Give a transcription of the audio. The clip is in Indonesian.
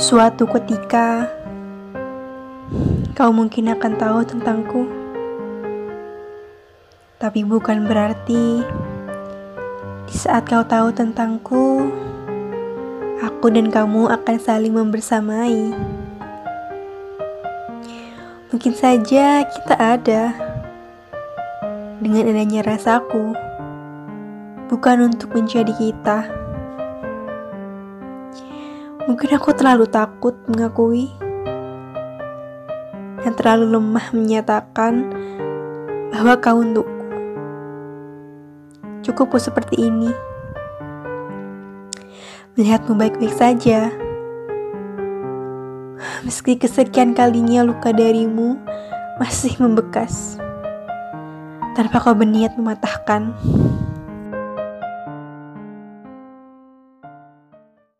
Suatu ketika, kau mungkin akan tahu tentangku, tapi bukan berarti di saat kau tahu tentangku, aku dan kamu akan saling membersamai. Mungkin saja kita ada dengan adanya rasaku, bukan untuk menjadi kita. Mungkin aku terlalu takut mengakui dan terlalu lemah menyatakan bahwa kau untukku. Cukupku seperti ini. Melihatmu baik-baik saja. Meski kesekian kalinya luka darimu masih membekas. Tanpa kau berniat mematahkan.